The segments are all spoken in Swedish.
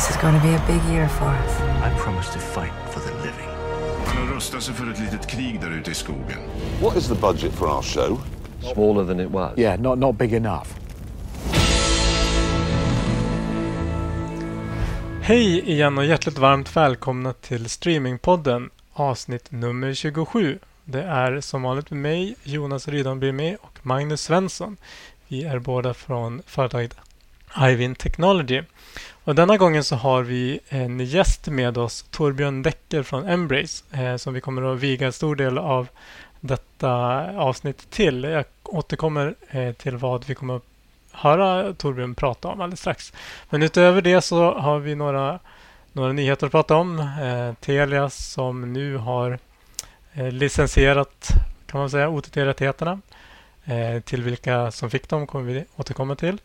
This is going to be a big year for us. I promise to fight for the living. Han har rustat sig för ett litet krig där ute i skogen. What is the budget for our show? Smaller than it was. Yeah, not, not big enough. Hej igen och hjärtligt varmt välkomna till Streamingpodden avsnitt nummer 27. Det är som vanligt med mig, Jonas Rydanby med och Magnus Svensson. Vi är båda från företaget Ivin Technology. Och denna gången så har vi en gäst med oss, Torbjörn Decker från Embrace, eh, som vi kommer att viga en stor del av detta avsnitt till. Jag återkommer eh, till vad vi kommer att höra Torbjörn prata om alldeles strax. Men utöver det så har vi några, några nyheter att prata om. Eh, Telia som nu har eh, licensierat kan man säga OTT-rättigheterna. Eh, till vilka som fick dem kommer vi återkomma till.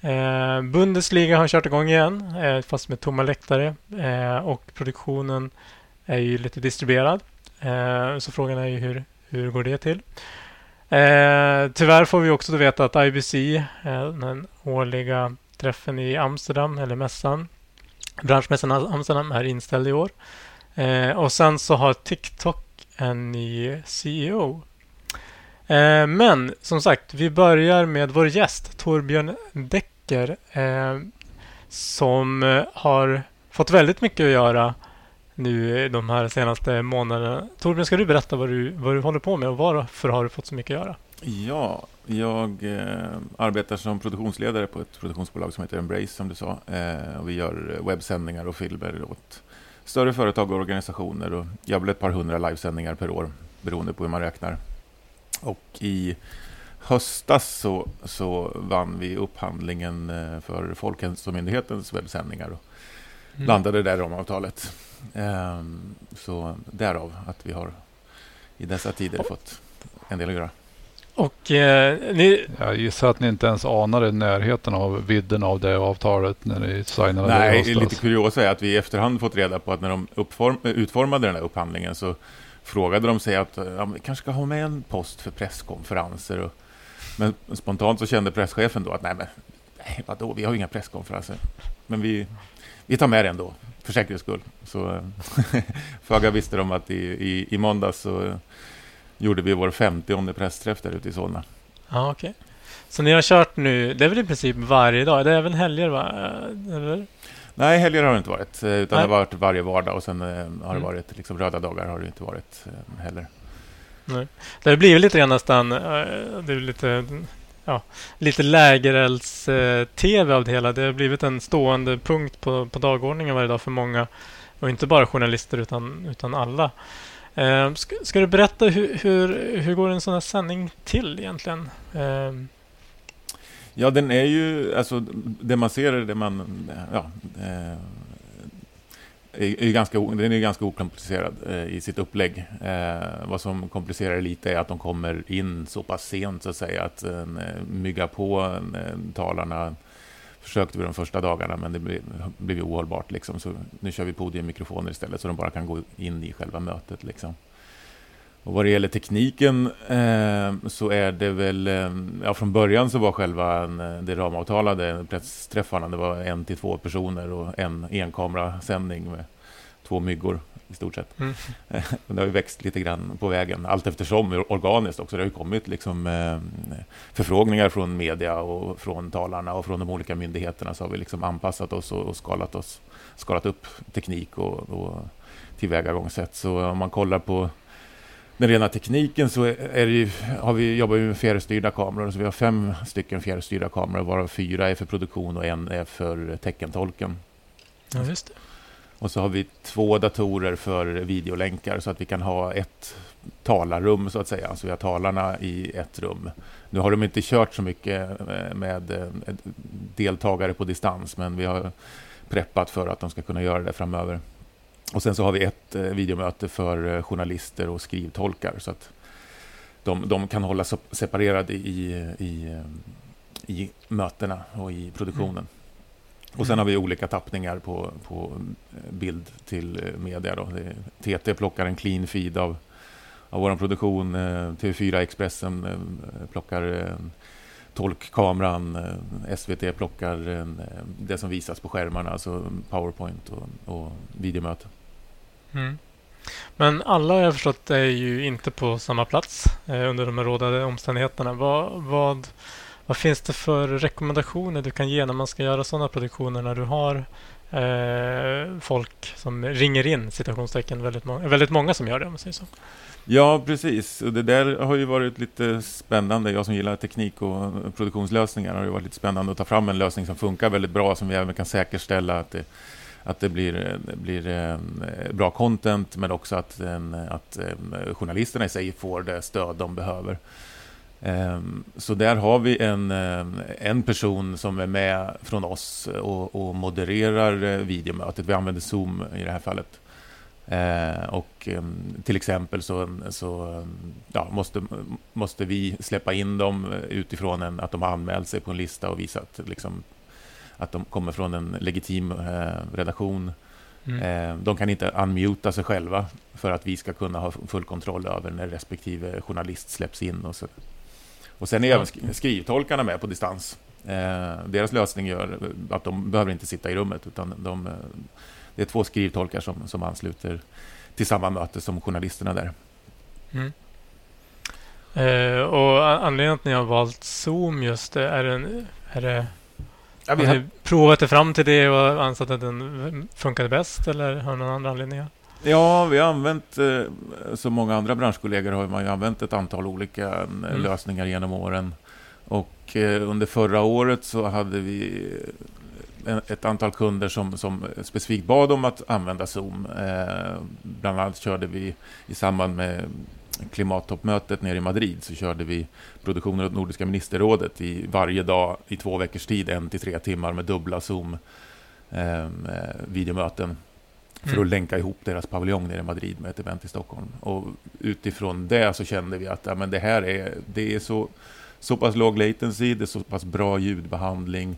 Eh, Bundesliga har kört igång igen, eh, fast med tomma läktare. Eh, och produktionen är ju lite distribuerad. Eh, så frågan är ju hur, hur går det till? Eh, tyvärr får vi också veta att IBC, eh, den årliga träffen i Amsterdam, eller mässan, branschmässan i Amsterdam, är inställd i år. Eh, och sen så har TikTok en ny CEO. Eh, men som sagt, vi börjar med vår gäst Torbjörn Decker eh, som eh, har fått väldigt mycket att göra nu de här senaste månaderna. Torbjörn, ska du berätta vad du, vad du håller på med och varför har du fått så mycket att göra? Ja, jag eh, arbetar som produktionsledare på ett produktionsbolag som heter Embrace som du sa. Eh, och vi gör eh, webbsändningar och filmer åt större företag och organisationer och gör ett par hundra livesändningar per år beroende på hur man räknar. Och i höstas så, så vann vi upphandlingen eh, för Folkhälsomyndighetens webbsändningar och mm. landade där om avtalet. Um, så därav att vi har i dessa tider fått en del att göra. Och eh, ni... Jag gissar att ni inte ens anade närheten av vidden av det avtalet när ni signade Nej, det lite kuriosa är att vi i efterhand fått reda på att när de uppform, utformade den här upphandlingen så frågade de sig att ja, vi kanske ska ha med en post för presskonferenser. Och, men spontant så kände presschefen då att nej, men nej, vadå, vi har ju inga presskonferenser. Men vi, vi tar med det ändå för säkerhets skull. Så föga visste de att i, i, i måndags så gjorde vi vår 50 pressträff där ute i Solna. Ja, okej. Okay. Så ni har kört nu, det är väl i princip varje dag? Det är även helger va? Eller? Nej, helger har det inte varit. Eh, utan Nej. det har varit varje vardag och sen eh, har det mm. varit liksom röda dagar har det inte varit eh, heller. Nej. Det blivit lite grann nästan, det är lite ja, lite lägerelds-tv av det hela. Det har blivit en stående punkt på, på dagordningen varje dag för många. Och inte bara journalister utan, utan alla. Eh, ska, ska, du berätta hur, hur, hur går en sån här sändning till egentligen? Eh. Ja, den är ju, alltså det man ser är det man, ja, eh, är, är ganska, den är ganska okomplicerad eh, i sitt upplägg. Eh, vad som komplicerar det lite är att de kommer in så pass sent så att säga att eh, mygga på eh, talarna försökte vi de första dagarna men det blev, blev ohållbart liksom. Så nu kör vi podiummikrofoner istället så de bara kan gå in i själva mötet liksom. Och vad det gäller tekniken eh, så är det väl, eh, ja från början så var själva en, det ramavtalade pressträffarna, det var en till två personer och en enkamerasändning med två myggor i stort sett. Mm. det har ju växt lite grann på vägen, allt eftersom organiskt också. Det har ju kommit liksom, eh, förfrågningar från media och från talarna och från de olika myndigheterna så har vi liksom anpassat oss och, och skalat, oss, skalat upp teknik och, och tillvägagångssätt. Så om man kollar på den rena tekniken så är det, har vi, jobbar vi med fjärrstyrda kameror. Så vi har fem stycken fjärrstyrda kameror varav fyra är för produktion och en är för teckentolken. Ja, just det. Och så har vi två datorer för videolänkar så att vi kan ha ett talarrum så att säga. Så vi har talarna i ett rum. Nu har de inte kört så mycket eh, med eh, deltagare på distans men vi har preppat för att de ska kunna göra det framöver. Och sen så har vi ett eh, videomöte för eh, journalister och skrivtolkar så att de, de kan hålla separerade i, i, eh, i mötena och i produktionen. Mm. Och sen har vi olika tappningar på, på bild till media. Då. TT plockar en clean feed av, av vår produktion. TV4 Expressen plockar tolkkameran, SVT plockar det som visas på skärmarna, alltså Powerpoint och, och videomöten. Mm. Men alla har jag förstått är ju inte på samma plats eh, under de här rådande omständigheterna. Vad, vad, vad finns det för rekommendationer du kan ge när man ska göra sådana produktioner när du har eh, folk som ringer in citationstecken väldigt, må väldigt många som gör det om man säger så. Ja, precis. Och det där har ju varit lite spännande. Jag som gillar teknik och eh, produktionslösningar har det varit lite spännande att ta fram en lösning som funkar väldigt bra, som vi även kan säkerställa att det, att det blir, eh, blir eh, bra content, men också att, eh, att journalisterna i sig får det stöd de behöver. Ehm, så där har vi en, en person som är med från oss och, och modererar videomötet. Vi använder Zoom i det här fallet. Och ehm, till exempel så, så ja, måste, måste vi släppa in dem utifrån en, att de har anmält sig på en lista och visat liksom, att de kommer från en legitim eh, redaktion. Mm. Eh, de kan inte unmuta sig själva för att vi ska kunna ha full kontroll över när respektive journalist släpps in. Och, så. och sen är även skrivtolkarna med på distans. Eh, deras lösning gör att de behöver inte sitta i rummet utan de det är två skrivtolkar som, som ansluter till samma möte som journalisterna där. Mm. Eh, och anledningen till att ni har valt Zoom just är det, är det ja, vi har ni provat det fram till det och ansett att den funkade bäst eller har någon annan anledning? Ja, vi har använt, eh, som många andra branschkollegor har man ju använt ett antal olika eh, mm. lösningar genom åren. Och eh, under förra året så hade vi ett antal kunder som, som specifikt bad om att använda Zoom. Eh, bland annat körde vi i samband med klimattoppmötet nere i Madrid så körde vi produktionen åt Nordiska ministerrådet i varje dag i två veckors tid, en till tre timmar med dubbla Zoom eh, videomöten för mm. att länka ihop deras paviljong nere i Madrid med ett event i Stockholm. Och utifrån det så kände vi att ja, men det här är, det är så, så pass låg latency, det är så pass bra ljudbehandling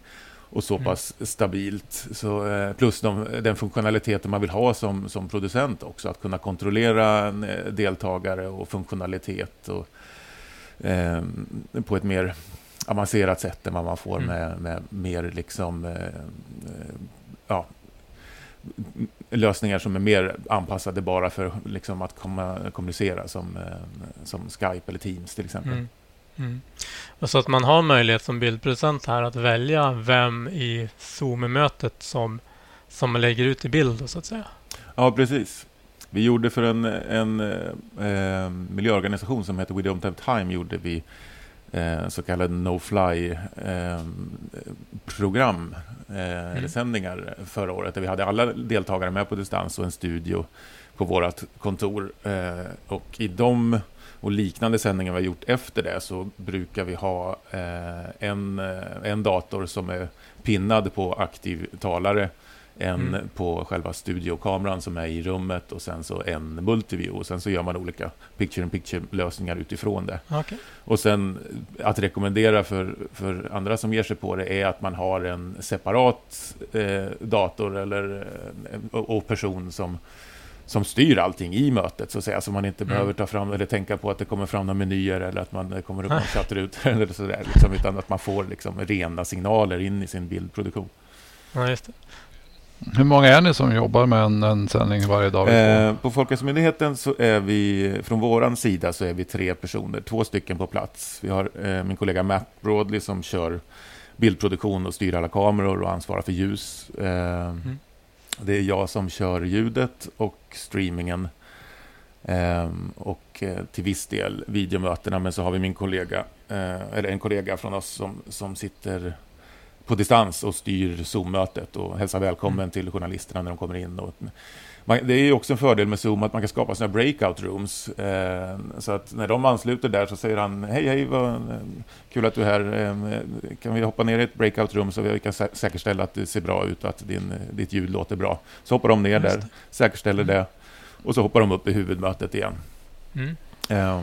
och så mm. pass stabilt. Så, eh, plus de, den funktionaliteten man vill ha som, som producent också, att kunna kontrollera eh, deltagare och funktionalitet och, eh, på ett mer avancerat sätt än vad man får mm. med, med mer liksom, eh, eh, ja, lösningar som är mer anpassade bara för liksom, att komma, kommunicera som, som Skype eller Teams till exempel. Mm. Mm. Så att man har möjlighet som bildproducent här att välja vem i Zoom-mötet som, som man lägger ut i bild, så att säga. Ja, precis. Vi gjorde för en, en eh, miljöorganisation som heter We Don't Have Time gjorde vi eh, så kallade no-fly-program eh, eh, mm. eller sändningar förra året där vi hade alla deltagare med på distans och en studio på vårt kontor. Eh, och i de och liknande sändningar vi har gjort efter det så brukar vi ha eh, en, eh, en dator som är pinnad på aktiv talare, en mm. på själva studiokameran som är i rummet och sen så en multiview och sen så gör man olika picture-in-picture-lösningar utifrån det. Okay. Och sen att rekommendera för, för andra som ger sig på det är att man har en separat eh, dator eller, eh, och person som som styr allting i mötet, så att säga. Så man inte mm. behöver ta fram eller tänka på att det kommer fram några menyer eller att man kommer upp någon chattrut eller sådär. Liksom, utan att man får liksom, rena signaler in i sin bildproduktion. Ja, just det. Hur många är ni som jobbar med en, en sändning varje dag? Eh, på Folkhälsomyndigheten så är vi, från vår sida så är vi tre personer, två stycken på plats. Vi har eh, min kollega Matt Broadley som kör bildproduktion och styr alla kameror och ansvarar för ljus. Eh, mm. Det är jag som kör ljudet och streamingen. Um, och uh, till viss del videomötena, men så har vi min kollega, uh, eller en kollega från oss som, som sitter på distans och styr Zoom-mötet och hälsar välkommen mm. till journalisterna när de kommer in. Och, man, det är också en fördel med Zoom att man kan skapa sådana breakout rooms. Eh, så att när de ansluter där så säger han Hej, hej, vad kul att du är här. Eh, kan vi hoppa ner i ett breakout room så vi kan sä säkerställa att det ser bra ut och att din, ditt ljud låter bra. Så hoppar de ner där, säkerställer mm. det och så hoppar de upp i huvudmötet igen. Mm. Eh,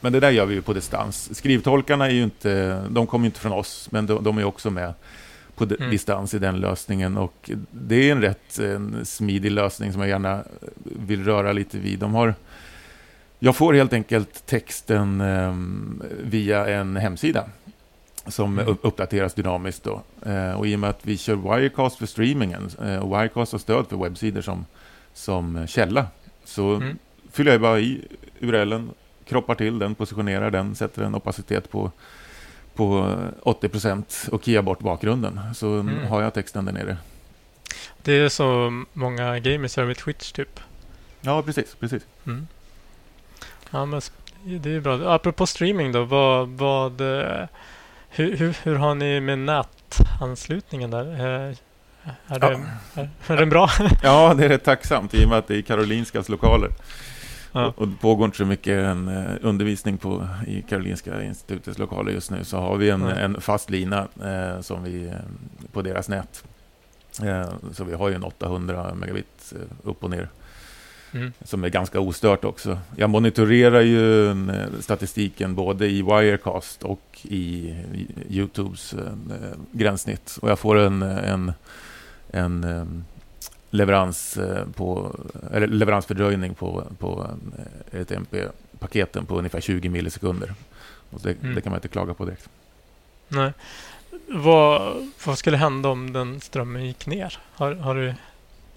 men det där gör vi ju på distans. Skrivtolkarna är ju inte, de kommer inte från oss, men de, de är också med på mm. distans i den lösningen. Och det är en rätt en smidig lösning som jag gärna vill röra lite vid. De har, jag får helt enkelt texten eh, via en hemsida. som Mm. upp- uppdateras dynamiskt. Då. Eh, och I och med att vi kör Wirecast för streamingen eh, och Wirecast har stöd för webbsidor som, som källa så Mm. fyller jag bara i URLen, kroppar till den, positionerar den, sätter en opacitet på, på 80% och kear bort bakgrunden. Så Mm. har jag texten där nere. Det är så många gamers gör med Twitch typ. Ja, precis. precis. Mm. Ja, men det är bra. Apropå streaming då. Vad, vad, eh, hur, hur, hur har ni med nätanslutningen där? Eh, Är, det, är, är den bra? Ja, det är rätt tacksamt i och med att det är Karolinskas lokaler. Ja. Och, det pågår inte så mycket en, eh, undervisning på, i Karolinska institutets lokaler just nu. Så har vi en, Nej. en fast lina eh, som vi, eh, på deras nät. Eh, så vi har ju en 800 megabit eh, upp och ner. Mm. Som är ganska ostört också. Jag monitorerar ju en, statistiken både i Wirecast och i, Youtubes eh, gränssnitt. Och jag får en, en, en leverans eh, på, eller leveransfördröjning på, på eh, ett MP-paketen på ungefär 20 millisekunder. Och det, Mm. det kan man inte klaga på direkt. Nej. Vad, vad skulle hända om den strömmen gick ner? Har, har du...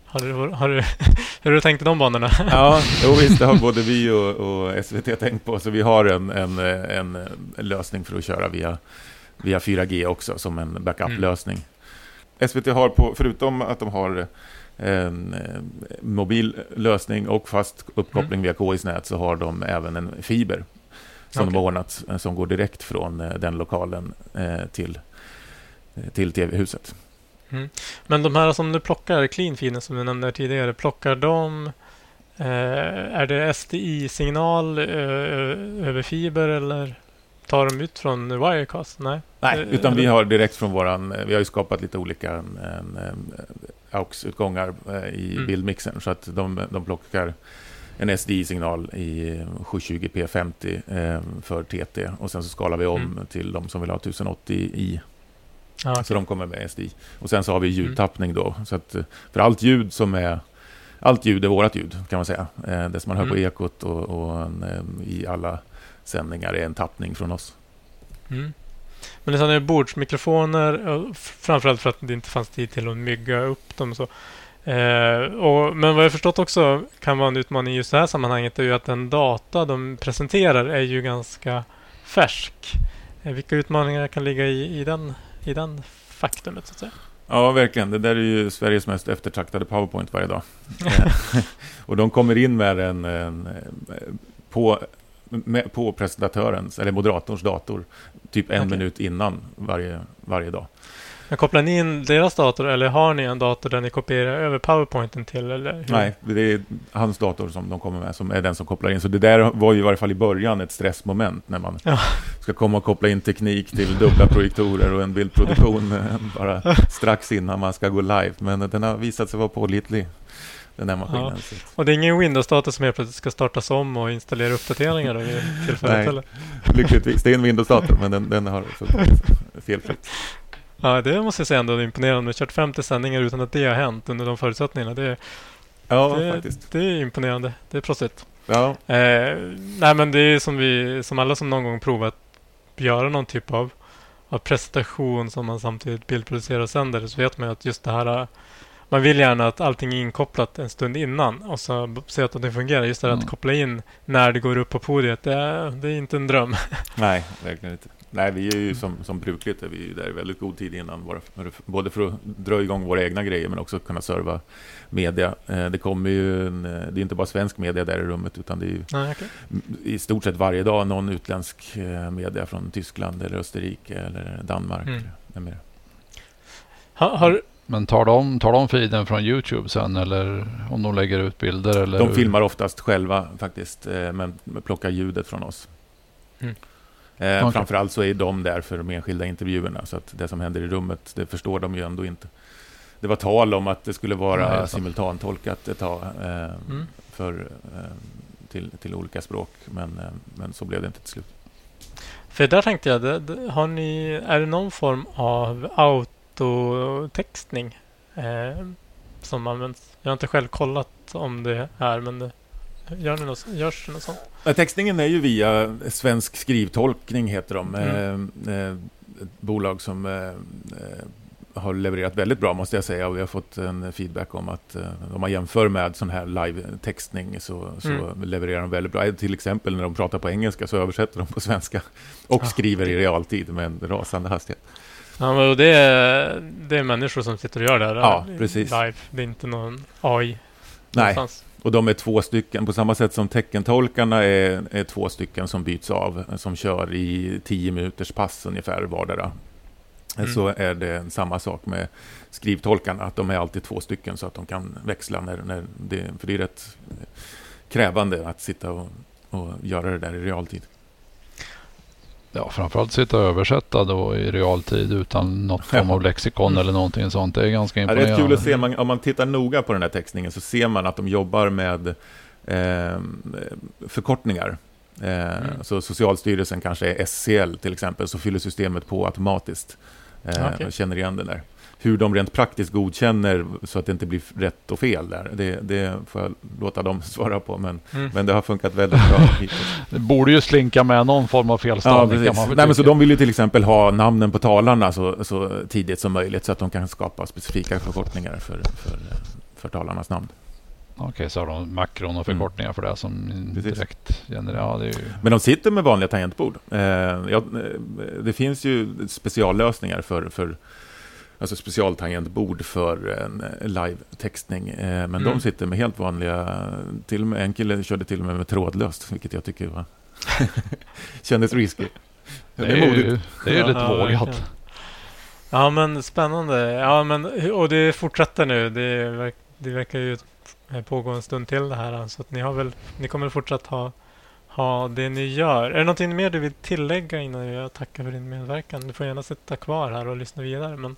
Har du, har du, hur har du tänkt i de banorna? Ja, jo, visst, det har både vi och, och SVT tänkt på. Så vi har en, en, en, lösning för att köra via, via 4G också, som en backup-lösning. SVT har, på, förutom att de har mobil lösning och fast uppkoppling via KIs nät, så har de även en fiber som de Okej. har ordnat, eh, som går direkt från eh, den lokalen eh, till, till tv-huset. Men de här som du plockar, clean feeden som du nämnde tidigare, plockar de... Är det SDI-signal över fiber eller tar de ut från Wirecast? Nej. Nej, utan vi har direkt från våran, vi har ju skapat lite olika en, AUX-utgångar eh, i Mm. bildmixen så att de, de plockar en SDI-signal i 720p50 eh, för TT och sen så skalar vi om Mm. till de som vill ha 1080i Ja, så de kommer med SDI. Och sen så har vi ljudtappning då så att eh, för allt ljud som är allt ljud är vårat ljud kan man säga. Det som man hör på Mm. Ekot och, och en, i alla sändningar är en tappning från oss. Mm. Men det är bordsmikrofoner, och f- framförallt för att det inte fanns tid till att mygga upp dem. Så. Eh, och, men vad jag förstått också kan vara en utmaning i just det här sammanhanget är ju att den data de presenterar är ju ganska färsk. Eh, vilka utmaningar kan ligga i, i, den, i den faktumet så att säga? Ja, verkligen. Det där är ju Sveriges mest eftertraktade PowerPoint varje dag. Eh, och de kommer in med en, en eh, på, med, på presentatörens, eller moderatorns dator, typ en Okej. minut innan varje, varje dag. Men kopplar ni in deras dator eller har ni en dator där ni kopierar över PowerPointen till? Eller hur? Nej, det är hans dator som de kommer med som är den som kopplar in. Så det där var ju i varje fall i början ett stressmoment när man Ja. ska komma och koppla in teknik till dubbla projektorer och en bildproduktion bara strax innan man ska gå live. Men den har visat sig vara pålitlig, den här maskinen. Ja. Och det är ingen Windows-dator som helt plötsligt ska startas om och installera uppdateringar då vid tillfället? Nej. Eller? Lyckligtvis. Det är en Windows-dator, men den, den har felfritt. Ja, det måste jag säga ändå är imponerande. Kört 50 sändningar utan att det har hänt under de förutsättningarna. Det, Ja, det, faktiskt. det är imponerande. Det är proffsigt. Ja, Eh, nej, men det är som vi, som alla som någon gång provat göra någon typ av, av presentation som man samtidigt bildproducerar och sänder. Så vet man ju att just det här man vill gärna att allting är inkopplat en stund innan och så se att det fungerar. Just det Mm. att koppla in när det går upp på podiet, det är, det är inte en dröm. nej, verkligen inte. Nej, vi är ju som, som brukligt är vi ju där i väldigt god tid innan. Både för att dra igång våra egna grejer, men också kunna serva media. Eh, det kommer ju, en, eh, det är inte bara svensk media där i rummet, utan det är ju Nej, okej. i stort sett varje dag någon utländsk eh, media från Tyskland eller Österrike eller Danmark. Mm. eller. Ha, har, Men tar de, tar de feeden från YouTube sen eller om de lägger ut bilder? Eller De hur? filmar oftast själva faktiskt, eh, men plockar ljudet från oss. Mm. Eh, Okej. Framförallt så är de där för de enskilda intervjuerna, så att det som händer i rummet, det förstår de ju ändå inte. Det var tal om att det skulle Nej, vara sant. simultantolkat ett tag eh, Mm. för, eh, till, till olika språk, men, eh, men så blev det inte till slut. För där tänkte jag, det, har ni, är det någon form av autotextning eh, som används? Jag har inte själv kollat om det är, men det, Gör ni något, görs det något sånt? Ja, Textningen är ju via Svensk skrivtolkning, heter de. Mm. Eh, eh, bolag som eh, eh, har levererat väldigt bra, måste jag säga. Och vi har fått en feedback om att eh, om man jämför med sån här live-textning så, så Mm. levererar de väldigt bra. Till exempel när de pratar på engelska så översätter de på svenska och Ah, skriver i realtid med en rasande hastighet. Ja, men det är, det är människor som sitter och gör det här Ja, precis. live. Det är inte någon AI Nej, någonstans. och de är två stycken. På samma sätt som teckentolkarna är, är två stycken som byts av, som kör i tio minuters pass ungefär vardera. Mm. Så är det samma sak med skrivtolkarna, att de är alltid två stycken så att de kan växla när, när det, för det är rätt krävande att sitta och, och göra det där i realtid. Ja, framförallt sitta och översätta då i realtid utan något form av lexikon eller någonting sånt. Det är ganska Ja, det är imponerande. kul att se, man, om man tittar noga på den här textningen så ser man att de jobbar med eh, förkortningar. Eh, Mm. Så Socialstyrelsen kanske är SCL till exempel, så fyller systemet på automatiskt. Eh, och känner igen den där. Hur de rent praktiskt godkänner så att det inte blir rätt och fel där, det, det får jag låta dem svara på. Men, Mm. men det har funkat väldigt bra hittills. Det borde ju slinka med någon form av Ja, felstavning väl Nej, men så de vill ju till exempel ha namnen på talarna så, så tidigt som möjligt så att de kan skapa specifika förkortningar för, för, för talarnas namn. Okej, så har de makron och förkortningar för det som Mm. Precis. direkt genererar. Ja, ju... Men de sitter med vanliga tangentbord. Eh, ja, eh, det finns ju speciallösningar för, för alltså specialtangentbord för en eh, live-textning. Eh, men Mm. de sitter med helt vanliga, till och med, en kille körde till och med med trådlöst, vilket jag tycker var kändes risky. Det är ju det är ju lite ja, vågat. Ja, men spännande. Ja, men och det fortsätter nu. Det, verk, det verkar ju pågå en stund till det här. Så att ni har väl, ni kommer fortsatt ha, ha det ni gör. Är det någonting mer du vill tillägga innan jag tackar för din medverkan? Du får gärna sitta kvar här och lyssna vidare. Men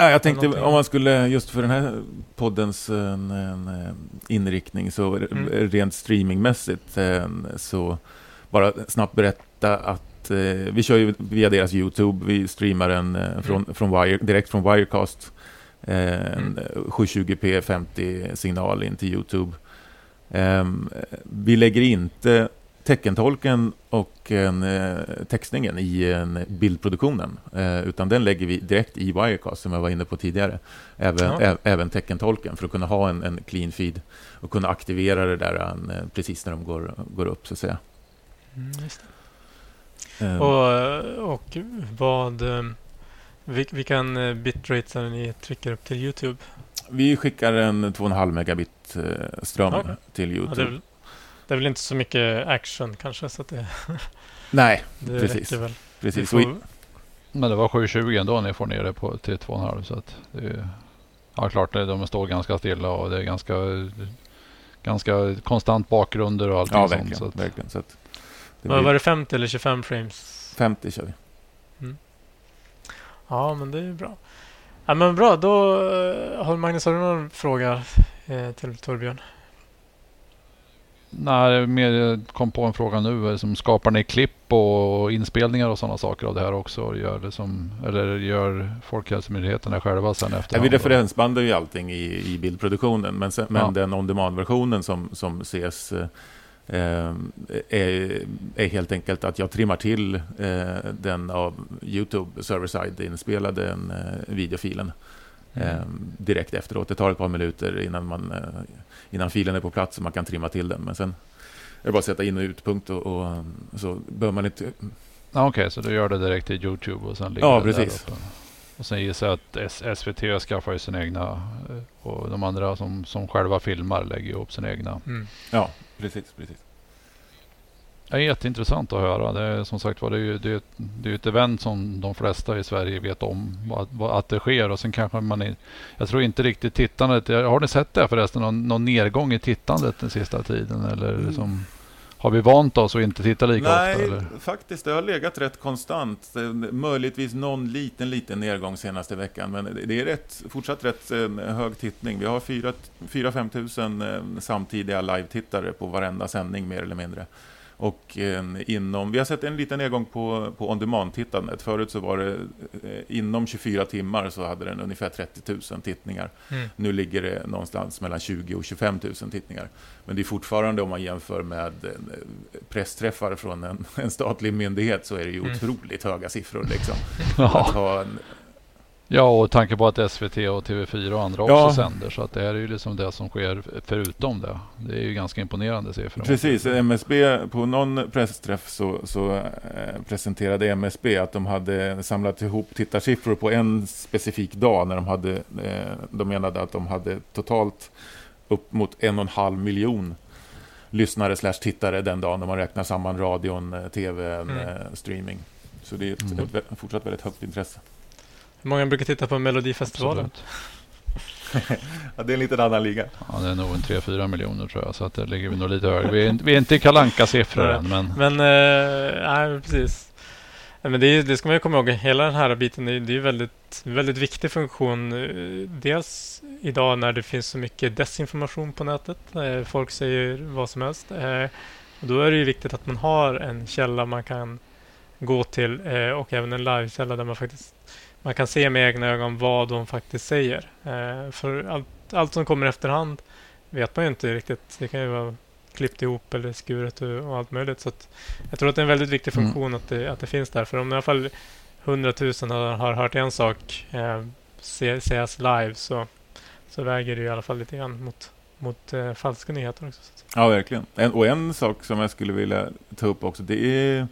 Ja, jag tänkte om man skulle, just för den här poddens en, en, eh, inriktning, så Mm. rent streamingmässigt, eh, så bara snabbt berätta att eh, vi kör ju via deras YouTube, vi streamar den eh, från, från Wire, direkt från Wirecast. Eh, en 720p 50-signal in till YouTube. Ehm, vi lägger inte teckentolken och en, eh, textningen i en bildproduktionen. Eh, utan den lägger vi direkt i Wirecast, som jag var inne på tidigare. Även, Ja. även teckentolken, för att kunna ha en, en clean feed och kunna aktivera det där eh, precis när de går, går upp, så att säga. mm, Eh, det. och, och vad... eh, vil- Vilken eh, bitrates är ni trycker upp till YouTube? vi skickar en 2,5 megabit eh, ström Okej. till Ja, YouTube. väl, det är väl inte så mycket action kanske, så att det, Nej, det Precis. väl. Precis. får- Men det var 720 ändå ni får ner det på, till 2,5 så att det är, Ja klart, de står ganska stilla och det är ganska Ganska konstant bakgrunder och allting Ja, sånt. verkligen. Så att, verkligen. Så att det blir var det 50 eller 25 frames? 50 kör vi. Ja, men det är ju bra. Ja, men bra, då eh, har Magnus, har du någon fråga eh, till Torbjörn? Nej, mer kom på en fråga nu. Som skapar ni klipp och inspelningar och sådana saker av det här också? Gör det som, eller gör Folkhälsomyndigheterna själva sen efter? Vi referensbandar ju allting i, i bildproduktionen, men, sen, men Ja. den on-demand-versionen som, som ses eh, eh, är, är helt enkelt att jag trimmar till eh, den av YouTube server-side inspelade eh, videofilen Mm. eh, direkt efteråt. Det tar ett par minuter innan, man, eh, innan filen är på plats och man kan trimma till den. Men sen är det bara att sätta in och utpunkt och, och så behöver man inte... Ja, Okej, så du gör det direkt i YouTube och sen ligger Ja, det där precis. uppe. Och sen gissar jag att S- SVT skaffar ju sina egna eh, och de andra som, som själva filmar lägger upp sina egna. Mm. Ja, precis. precis. Det är jätteintressant att höra. Det är som sagt var det är ju det är, det är ett event som de flesta i Sverige vet om vad, vad, att det sker och sen kanske man är, Jag tror inte riktigt tittandet. Har ni sett det förresten? Någon, någon nedgång i tittandet den sista tiden eller Mm. liksom, Har vi vant oss att inte titta lika Nej, ofta? Eller? faktiskt. Det har legat rätt konstant. Eh, Möjligtvis någon liten, liten nedgång senaste veckan. Men det- är rätt, fortsatt rätt eh, hög tittning. Vi har 4-5 tusen eh, samtidiga live-tittare på varenda sändning mer eller mindre. Och eh, inom, vi har sett en liten nedgång på, på on demand-tittandet. Förut så var det eh, inom 24 timmar så hade den ungefär 30 000 tittningar. Mm. Nu ligger det någonstans mellan 20 och 25 000 tittningar. Men det är fortfarande om man jämför med eh, pressträffar från en, en statlig myndighet så är det ju Mm. otroligt höga siffror. Liksom. Att ha en, ja, och tanke på att SVT och TV4 och andra också Ja. sänder. Så att det här är ju liksom det som sker förutom det. Det är ju ganska imponerande siffror. Precis, MSB, på någon pressträff så, så eh, presenterade MSB att de hade samlat ihop tittarsiffror på en specifik dag när de hade, eh, de menade att de hade totalt upp mot en och en halv miljon lyssnare slash tittare den dagen när man räknar samman radion, eh, tv, Mm. eh, streaming. Så det är ett, Mm. ett, fortsatt väldigt högt intresse. Hur många brukar titta på Melodifestivalen? Ja, det är en liten annan liga. Ja, det är nog en 3-4 miljoner tror jag. Så att det ligger vi nog lite högre. Vi är, inte- vi är inte i kalanka siffror än. Men Men, eh, nej precis. Men det, det ska man ju komma ihåg. Hela den här biten är, det är ju väldigt, väldigt viktig funktion. eh, Dels idag när det finns så mycket desinformation på nätet. Eh, Folk säger vad som helst. Eh, Och då är det ju viktigt att man har en källa man kan gå till och även en livekälla där man faktiskt man kan se med egna ögon vad de faktiskt säger. Eh, För allt, allt som kommer efterhand vet man ju inte riktigt. Det kan ju vara klippt ihop eller skuret och allt möjligt. Så jag tror att det är en väldigt viktig Mm. funktion att, det, att det finns där. För om i alla fall 100 000 har, har hört en sak eh, sägas live så, så väger det i alla fall lite grann mot, mot eh, falska nyheter också. Ja, verkligen. En, och en sak som jag skulle vilja ta upp också, det är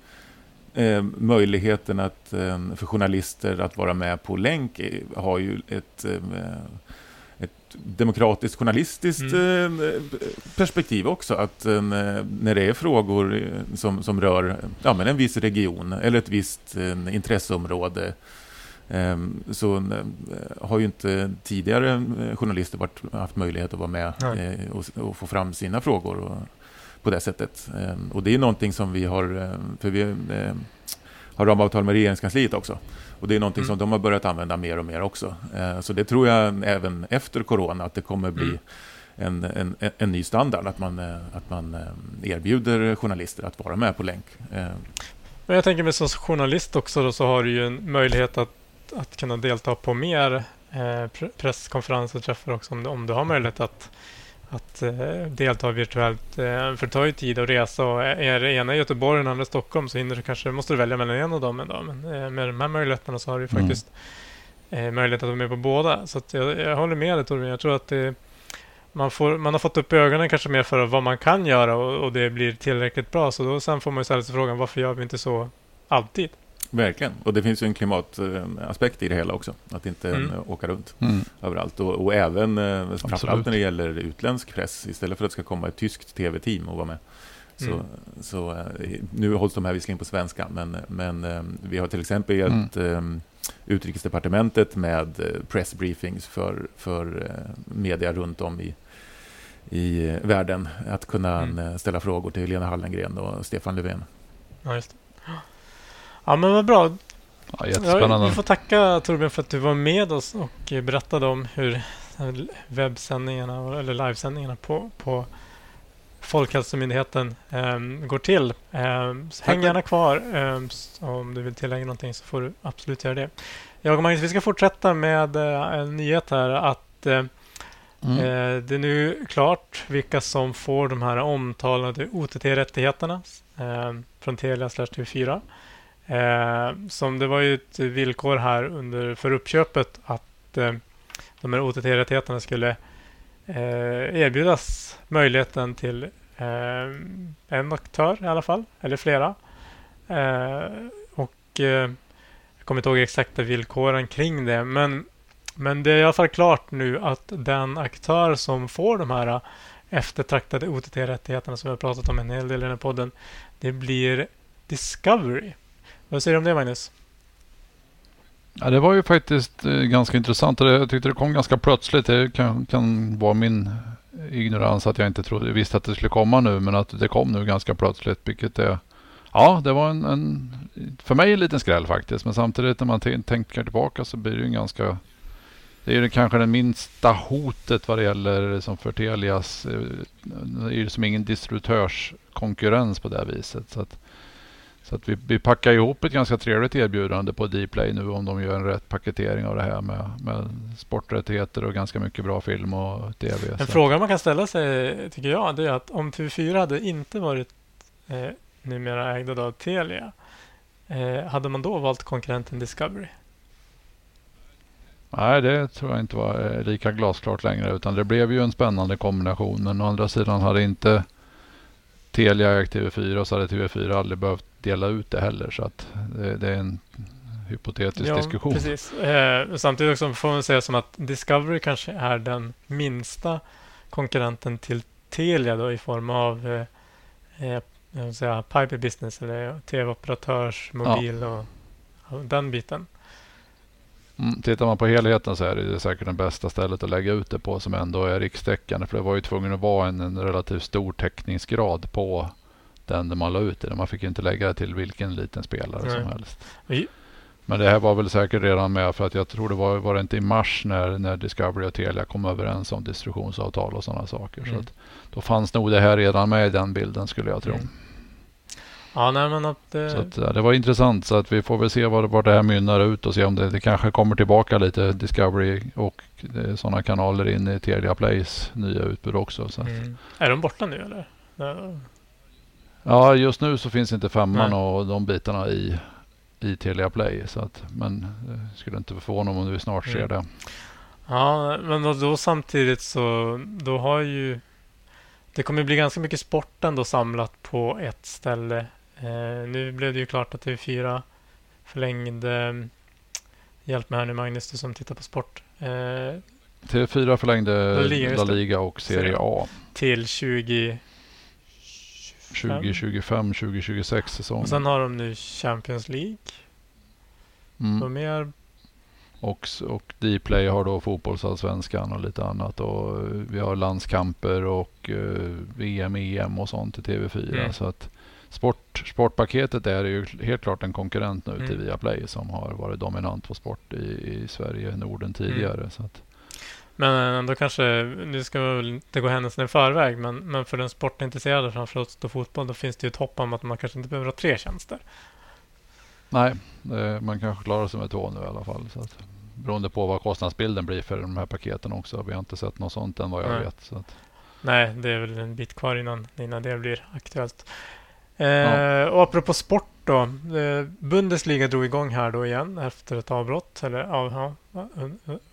eh, möjligheten att, eh, för journalister att vara med på länk har ju ett, eh, ett demokratiskt journalistiskt eh, perspektiv också. Att eh, när det är frågor eh, som, som rör ja, men en viss region eller ett visst intresseområde Så har ju inte tidigare journalister varit, haft möjlighet att vara med och, och få fram sina frågor på det sättet. Ehm, Och det är någonting som vi har, eh, för vi eh, har ramavtal med regeringskansliet också. Och det är någonting Mm. som de har börjat använda mer och mer också. Så det tror jag även efter corona att det kommer bli Mm. en, en, en- ny standard. Att man, eh, att man eh, erbjuder journalister att vara med på länk. Men jag tänker mig som journalist också då, så har du ju en möjlighet att, att kunna delta på mer eh, pre- presskonferenser och träffar också om du, om du har möjlighet att, att eh, delta virtuellt. Eh, för det tar ju tid att resa och är det ena i Göteborg och den andra i Stockholm så hinner du kanske, måste du välja mellan en av dem en dag. Men eh, med de här möjligheterna så har du ju Mm. faktiskt eh, möjlighet att vara med på båda. Så jag, jag håller med dig Torbjörn. Jag tror att det, man, får, man har fått upp ögonen kanske mer för vad man kan göra och, och det blir tillräckligt bra. Så då sen får man ju ställa sig frågan varför gör vi inte så alltid? Verkligen. Och det finns ju en klimataspekt i det hela också. Att inte Mm. eh, åka runt mm, överallt. Och, och även eh, framförallt Absolut. när det gäller utländsk press. Istället för att det ska komma ett tyskt tv-team och vara med. Så, Mm. så, eh, nu hålls de här visserligen på svenska, men, men vi har till exempel hjälpt eh, Utrikesdepartementet med pressbriefings för, för media runt om i, i världen. Att kunna Mm. ställa frågor till Lena Hallengren och Stefan Löfven. Ja, just det. Ja, men vad bra. ja, Ja, jättespännande. vi får tacka Torbjörn för att du var med oss och berättade om hur webbsändningarna eller livesändningarna på, på Folkhälsomyndigheten ehm, går till. Så häng gärna kvar. s- om du vill tillägga någonting så får du absolut göra det. Jag och Magnus, vi ska fortsätta med eh, en nyhet här att eh, Mm. Eh, Det är nu klart vilka som får de här omtalade OTT-rättigheterna eh, från Telia slash TV4. Eh, som det var ju ett villkor här under för uppköpet att eh, de här OTT-rättigheterna skulle eh, erbjudas möjligheten till eh, en aktör i alla fall, eller flera. Eh, och eh, jag kommer inte ihåg exakta villkoren kring det, men men det är i alla fall klart nu att den aktör som får de här eh, eftertraktade OTT-rättigheterna som vi har pratat om en hel del i den här podden, det blir Discovery. Vad säger du om det Magnus? Ja, det var ju faktiskt eh, ganska intressant jag tyckte det kom ganska plötsligt. Det kan, kan vara min ignorans att jag inte trodde, visste att det skulle komma nu men att det kom nu ganska plötsligt vilket är Ja, det var en, en för mig en liten skräll faktiskt men samtidigt när man tänker tillbaka så blir det ju en ganska det är ju kanske det minsta hotet vad det gäller som för Telias. Eh, det är ju som ingen distributörskonkurrens på det här viset. Så att, så att vi, vi packar ihop ett ganska trevligt erbjudande på Dplay nu om de gör en rätt paketering av det här med, med sporträttigheter och ganska mycket bra film och tv. En Så- fråga man kan ställa sig, tycker jag, det är att om TV4 hade inte varit eh, numera ägda av Telia, eh, hade man då valt konkurrenten Discovery? Nej, det tror jag inte var eh, lika glasklart längre. Utan det blev ju en spännande kombination. Men å andra sidan hade inte Telia ägt TV4 så hade TV4 aldrig behövt dela ut det heller. Så att det, det är en hypotetisk diskussion. Precis. Eh, samtidigt också får man säga som att Discovery kanske är den minsta konkurrenten till Telia då i form av eh, eh, säga, pipe business eller tv-operatörs, mobil och, och den biten. Mm, tittar man på helheten så är det säkert det bästa stället att lägga ut det på som ändå är rikstäckande. För det var ju tvungen att vara en, en relativt stor täckningsgrad på den man la ut det. Man fick inte lägga det till vilken liten spelare Nej. som helst. Men det här var väl säkert redan med för att jag tror det var, var det inte i mars när, när Discovery och Telia kom överens om distributionsavtal och sådana saker. Mm. Så då fanns nog det här redan med i den bilden skulle jag tro. Mm. Ja, nej men att... Eh, Så att, ja, det var intressant så att vi får väl se vad, vad det här mynnar ut och se om det, det kanske kommer tillbaka lite Discovery och sådana kanaler in i Telia Plays nya utbud också. Mm. Är de borta nu eller? Ja. Ja, just nu så finns inte femman Nej. och de bitarna i, i Telia Play. Så att, men eh, skulle inte förvåna om vi snart ser Mm. det. Ja, men då, då samtidigt så då har ju det kommer bli ganska mycket sport ändå samlat på ett ställe. Eh, nu blev det ju klart att TV4 förlängde Hjälp mig här nu Magnus, du som tittar på sport. Eh, TV4 förlängde La Liga, La. Liga och Serie A. till 20... 2025, 2026 säsong. Och sen har de nu Champions League. Mm. Och mer... Och, och Dplay har då fotbollsallsvenskan och lite annat. Och eh, vi har landskamper och eh, VM, EM och sånt i TV4. Mm. Så att sport, sportpaketet är ju helt klart en konkurrent nu till Mm. Viaplay som har varit dominant på sport i, i Sverige, Norden tidigare. Mm. Så att, Men ändå kanske, nu ska vi väl inte gå händelserna i förväg, men, men för den sportintresserade, framförallt då fotboll, då finns det ju ett hopp om att man kanske inte behöver ha tre tjänster. nej, eh, man kanske klarar sig med två nu i alla fall. Så att, beroende på vad kostnadsbilden blir för de här paketen också. Vi har inte sett något sånt än vad jag Nej. vet. Så att, Nej, det är väl en bit kvar innan, innan det blir aktuellt. Eh, Ja. Och apropå sport då. Eh, Bundesliga drog igång här då igen efter ett avbrott. Eller, ja,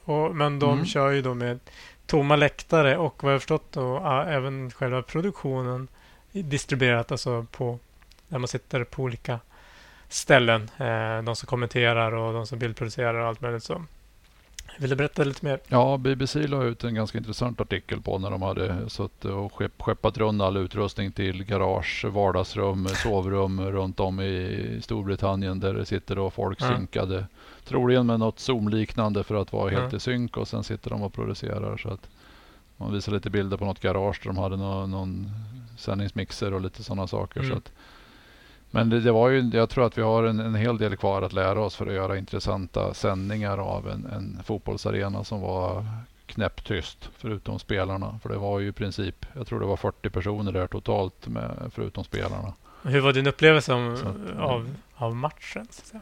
och, men de Mm. kör ju då med tomma läktare och vad jag förstått då även själva produktionen distribuerat alltså på där man sitter på olika ställen. Eh, de som kommenterar och de som bildproducerar och allt möjligt så. Vill du berätta lite mer? Ja, BBC la ut en ganska intressant artikel på när de hade suttit och skepp, skeppat runt all utrustning till garage, vardagsrum, sovrum runt om i Storbritannien där det sitter då folk Ja. synkade. Troligen med något Zoom-liknande för att vara helt Ja. i synk och sen sitter de och producerar. Så att man visar lite bilder på något garage där de hade någon, någon sändningsmixer och lite sådana saker. Mm. Så att, men det, det var ju, jag tror att vi har en, en hel del kvar att lära oss för att göra intressanta sändningar av en, en fotbollsarena som var knäpptyst förutom spelarna. För det var ju i princip, jag tror det var 40 personer där totalt med, förutom spelarna. Hur var din upplevelse om, att, av, av matchen? Så?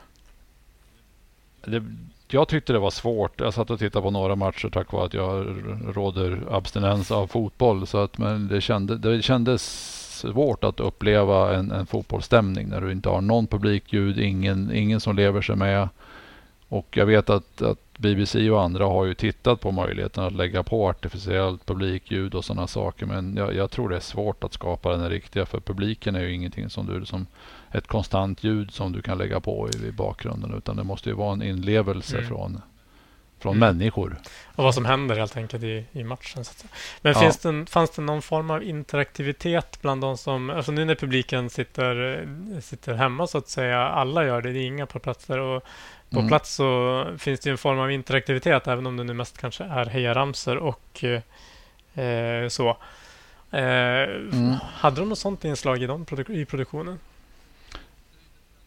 Det, jag tyckte det var svårt. Jag satt och tittade på några matcher tack vare att jag råder abstinens av fotboll. Så att, men det, kände, det kändes svårt att uppleva en, en fotbollsstämning när du inte har någon publikljud, ingen, ingen som lever sig med. Och jag vet att, att BBC och andra har ju tittat på möjligheten att lägga på artificiellt publikljud och sådana saker. Men jag, jag tror det är svårt att skapa den riktiga. För publiken är ju ingenting som du som ett konstant ljud som du kan lägga på i, i bakgrunden. Utan det måste ju vara en inlevelse Mm. från, från Mm. människor. Och vad som händer helt enkelt i, i matchen. Så att säga. Men Ja. finns det, fanns det någon form av interaktivitet bland de som... Alltså nu när publiken sitter, sitter hemma så att säga. Alla gör det, det är inga på platser. Och på Mm. plats så finns det ju en form av interaktivitet även om det nu mest kanske är hejaramsor och eh, eh, så. Eh, Mm. Hade de något sånt inslag i, de produ- i produktionen?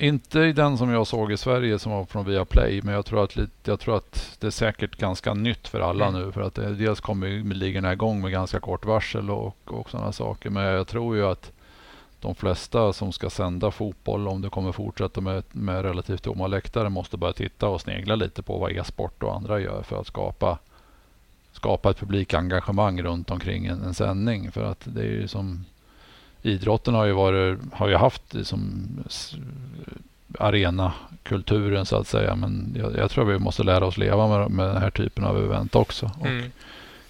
Inte i den som jag såg i Sverige som var från Viaplay, men jag tror att, jag tror att det är säkert ganska nytt för alla Mm. nu. För att det, dels kommer ligorna igång med ganska kort varsel och, och sådana saker. Men jag tror ju att de flesta som ska sända fotboll, om det kommer fortsätta med, med relativt tomma läktare, måste börja titta och snegla lite på vad e-sport och andra gör för att skapa, skapa ett publikengagemang runt omkring en, en sändning. För att det är ju som idrotten har ju, varit, har ju haft som s- arenakulturen så att säga. Men jag, jag tror vi måste lära oss leva med, med den här typen av event också. Och Mm.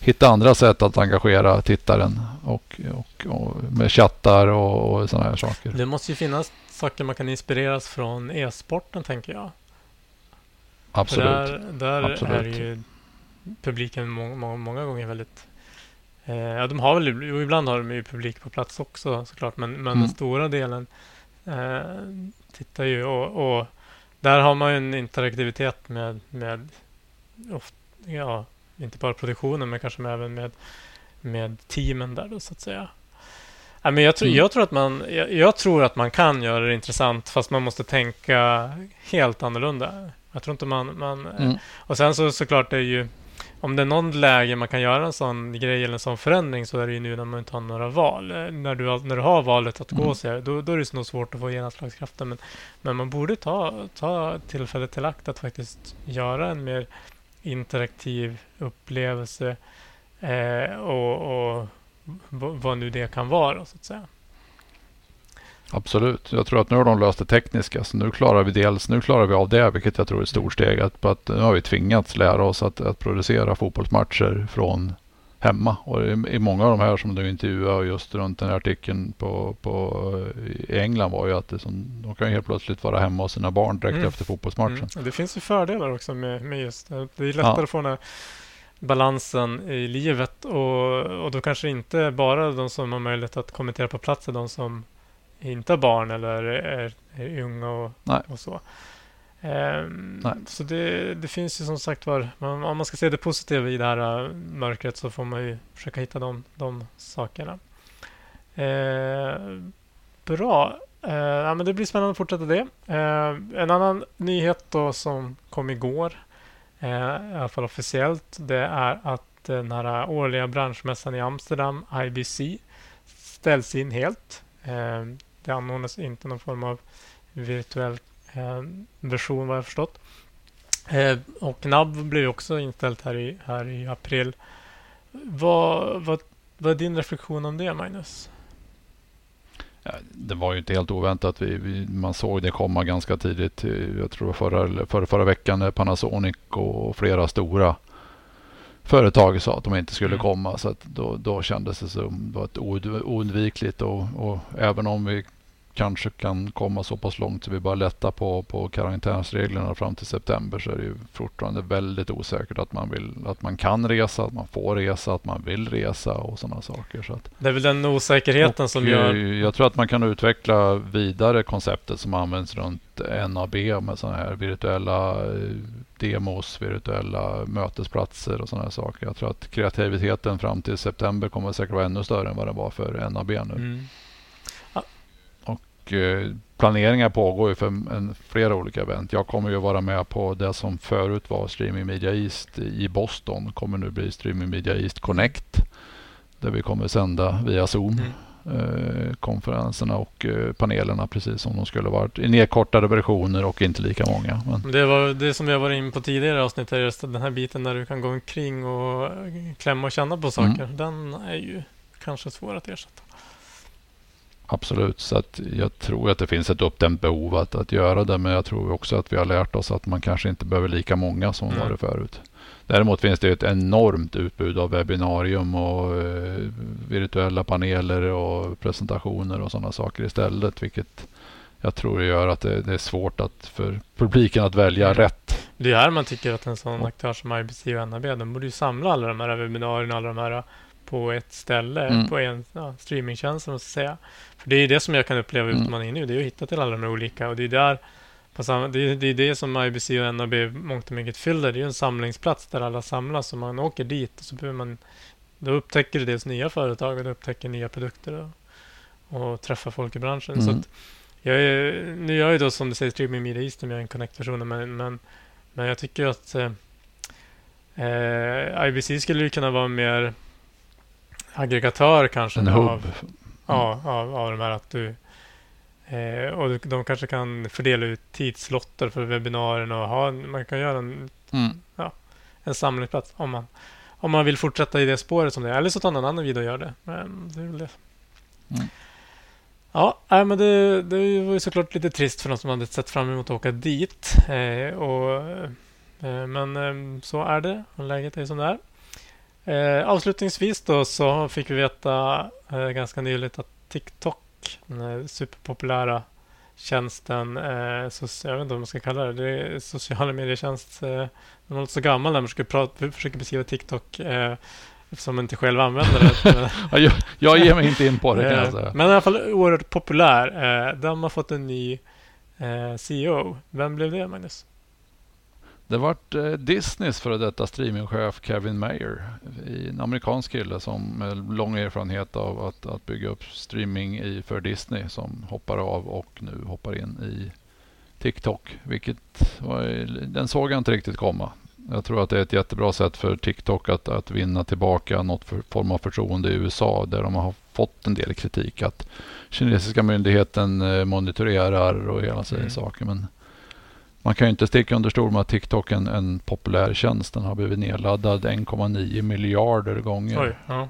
Hitta andra sätt att engagera tittaren och, och, och med chattar och, och sådana här saker. Det måste ju finnas saker man kan inspireras från e-sporten, tänker jag. För Absolut. Där, där Absolut. är ju publiken många, många, många gånger väldigt... Eh, ja, de har väl, ibland har de ju publik på plats också såklart, men, men Mm. den stora delen eh, tittar ju och, och där har man ju en interaktivitet med, med oft, ja, inte bara produktionen, men kanske även med, med teamen där då, så att säga. Ja, men jag, tror, Mm. jag, tror att man, jag, jag tror att man kan göra det intressant, fast man måste tänka helt annorlunda. Jag tror inte man... man Mm. Och sen så såklart det är ju... Om det är någon läge man kan göra en sån grej eller en sån förändring så är det ju nu när man inte har några val. Eh, När du, när du har valet att gå Mm. så här, då, då är det nog svårt att få genomslagskraften. Men, men man borde ta, ta tillfället till akt att faktiskt göra en mer interaktiv upplevelse eh, och, och vad nu det kan vara så att säga. Absolut. Jag tror att nu har de löst det tekniska. Så nu klarar vi dels nu klarar vi av det, vilket jag tror är ett stort steg. Att, att nu har vi tvingats lära oss att, att producera fotbollsmatcher från hemma. Och i, många av de här som du intervjuade just runt den här artikeln på, på, i England var ju att det som, de kan helt plötsligt vara hemma hos sina barn direkt Mm. efter fotbollsmatchen. Mm. Det finns ju fördelar också med, med just det. Det är lättare Ja. att få den här balansen i livet och, och då kanske inte bara de som har möjlighet att kommentera på plats är de som inte har barn eller är, är unga och, och så. Nej. Så det, det finns ju som sagt var, man- om man ska se det positiva i det här äh, mörkret så får man ju försöka hitta de, de sakerna. Eh, bra. Eh, ja, men det blir spännande att fortsätta det. Eh, en annan nyhet då som kom igår, eh, i alla fall officiellt, det är att den här årliga branschmässan i Amsterdam, IBC, ställs in helt. Eh, det anordnas inte någon form av virtuell eh, version vad jag förstått. Eh, och NAB blev också inställt här i, här i april. Vad, vad, vad är din reflektion om det, Magnus? Ja, det var ju inte helt oväntat. Vi, vi, man såg det komma ganska tidigt. Jag tror förra, förra, förra veckan när Panasonic och flera stora företag sa att de inte skulle Mm. komma. Så att då, då kändes det som det var ett ound- oundvikligt. Och, och även om vi kanske kan komma så pass långt så vi bara lätta på, på karantänsreglerna fram till september så är det ju fortfarande väldigt osäkert att man, vill, att man kan resa, att man får resa, att man vill resa och sådana saker. Så att, Det är väl den osäkerheten som gör... eh, Jag tror att man kan utveckla vidare konceptet som används runt NAB med sådana här virtuella eh, demos, virtuella mötesplatser och sådana här saker. Jag tror att kreativiteten fram till september kommer säkert vara ännu större än vad den var för NAB nu. Mm. Och, eh, planeringar pågår ju för en, flera olika event. Jag kommer ju vara med på det som förut var Streaming Media East i Boston. kommer nu bli Streaming Media East Connect. Där vi kommer sända via Zoom. Eh, konferenserna och eh, panelerna precis som de skulle varit i nedkortade versioner och inte lika många. Men, Det var det som jag var inne på tidigare avsnitt, är just den här biten där du kan gå omkring och klämma och känna på saker. Den är ju kanske svår att ersätta. Absolut, så att jag tror att det finns ett uppdämt behov att, att göra det. Men jag tror också att vi har lärt oss att man kanske inte behöver lika många som Mm. var det förut. Däremot finns det ett enormt utbud av webbinarium och eh, virtuella paneler och presentationer och sådana saker istället. Vilket jag tror gör att det, det är svårt att för publiken att välja Mm. rätt. Det är här man tycker att en sån aktör som IBC och NAB, de borde ju samla alla de här webbinarierna, alla de här på ett ställe, Mm. på en ja, streamingtjänst, måste säga. För det är det som jag kan uppleva Mm. utmaningen nu, det är att hitta till alla de olika och det är där samma, det, är, det är det som IBC och NAB mångt och mycket fyller. Det är ju en samlingsplats där alla samlas och man åker dit och så behöver man då upptäcker du dels nya företag och du upptäcker nya produkter och, och träffar folk i branschen. Så Mm. att Jag är, nu gör jag ju då som du säger streaming media Eastern, jag är en Connect-version, men, men, men jag tycker att eh, eh IBC skulle ju kunna vara mer aggregatör kanske. En av, hubb. Ja, av, av de här att du eh, och de kanske kan fördela ut tidslotter för webbinarierna och ha, man kan göra en, Mm. en samlingsplats om man, om man vill fortsätta i det spåret som det är. Eller så tar någon annan video och gör det. Men det är väl det. Mm. Ja, nej, men det, det var ju såklart lite trist för de som hade sett fram emot att åka dit. Eh, och, eh, men eh, så är det läget är som det är. Eh, avslutningsvis då så fick vi veta eh, ganska nyligt att TikTok, den superpopulära tjänsten, eh, så, jag vet inte vad man ska kalla det, det är sociala medietjänst. Eh, den var lite så gammal när man skulle prata, försöka beskriva TikTok eh, man inte själv använder det. Ja, jag, jag ger mig inte in på det kan jag Eh, säga. Men i alla fall oerhört populär. Eh, De har fått en ny eh, CEO. Vem blev det, Magnus? Det vart eh, Disneys före detta streamingchef Kevin Mayer. En amerikansk kille som lång erfarenhet av att, att bygga upp streaming i, för Disney som hoppar av och nu hoppar in i TikTok. Vilket var, den såg jag inte riktigt komma. Jag tror att det är ett jättebra sätt för TikTok att, att vinna tillbaka något för, form av förtroende i USA där de har fått en del kritik. Att kinesiska myndigheten eh, monitorerar och hela sig Mm. saker. Men man kan ju inte sticka under stol med att TikTok är en, en populär tjänst. Den har blivit nedladdad 1,9 miljarder gånger. Oj, ja.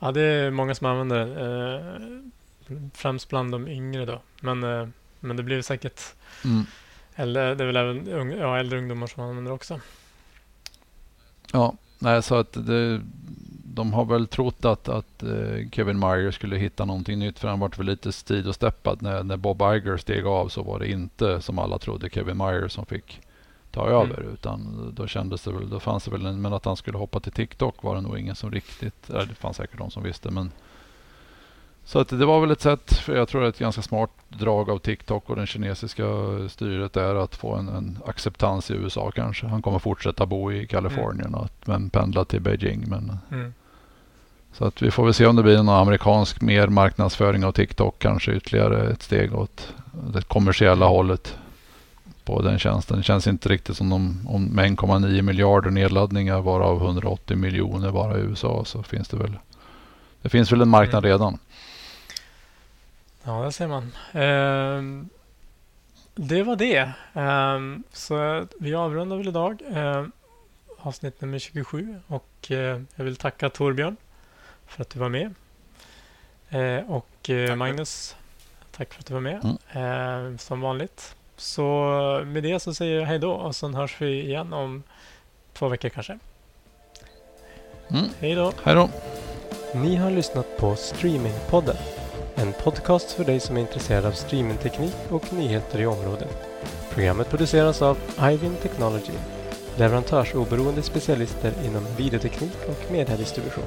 Ja, det är många som använder den. Eh, främst bland de yngre då. Men, eh, men det blir säkert Mm. eller det är väl även ung, ja, äldre ungdomar som använder också. Ja, nej, så att det, de har väl trott att, att eh, Kevin Meyer skulle hitta någonting nytt för han vart väl lite sidosteppad. När, när Bob Iger steg av så var det inte som alla trodde Kevin Meyer som fick ta Mm. över utan då kändes det väl, då fanns det väl en, men att han skulle hoppa till TikTok var det nog ingen som riktigt, det fanns säkert de som visste men så att det var väl ett sätt, för jag tror det är ett ganska smart drag av TikTok och den kinesiska styret är att få en, en acceptans i USA kanske. Han kommer fortsätta bo i Kalifornien och att- men pendla till Beijing. Men, Mm. Så att vi får väl se om det blir någon amerikansk mer marknadsföring av TikTok. Kanske ytterligare ett steg åt det kommersiella hållet på den tjänsten. Det känns inte riktigt som de, om med 1,9 miljarder nedladdningar varav 180 miljoner bara i USA så finns det väl det finns väl en marknad Mm. redan. Ja, det ser man. Ehm, det var det. Ehm, så vi avrundar väl idag ehm, avsnitt nummer 27 och eh, jag vill tacka Torbjörn för att du var med. Eh, och eh, Tack. Magnus, tack för att du var med Mm. Ehm, som vanligt. Så med det så säger jag hej då och sen hörs vi igen om två veckor kanske. Mm. Hej då! Hej då! Ni har lyssnat på Streamingpodden. En podcast för dig som är intresserad av streamingteknik och nyheter i området. Programmet produceras av Ivin Technology, leverantörsoberoende specialister inom videoteknik och mediedistribution.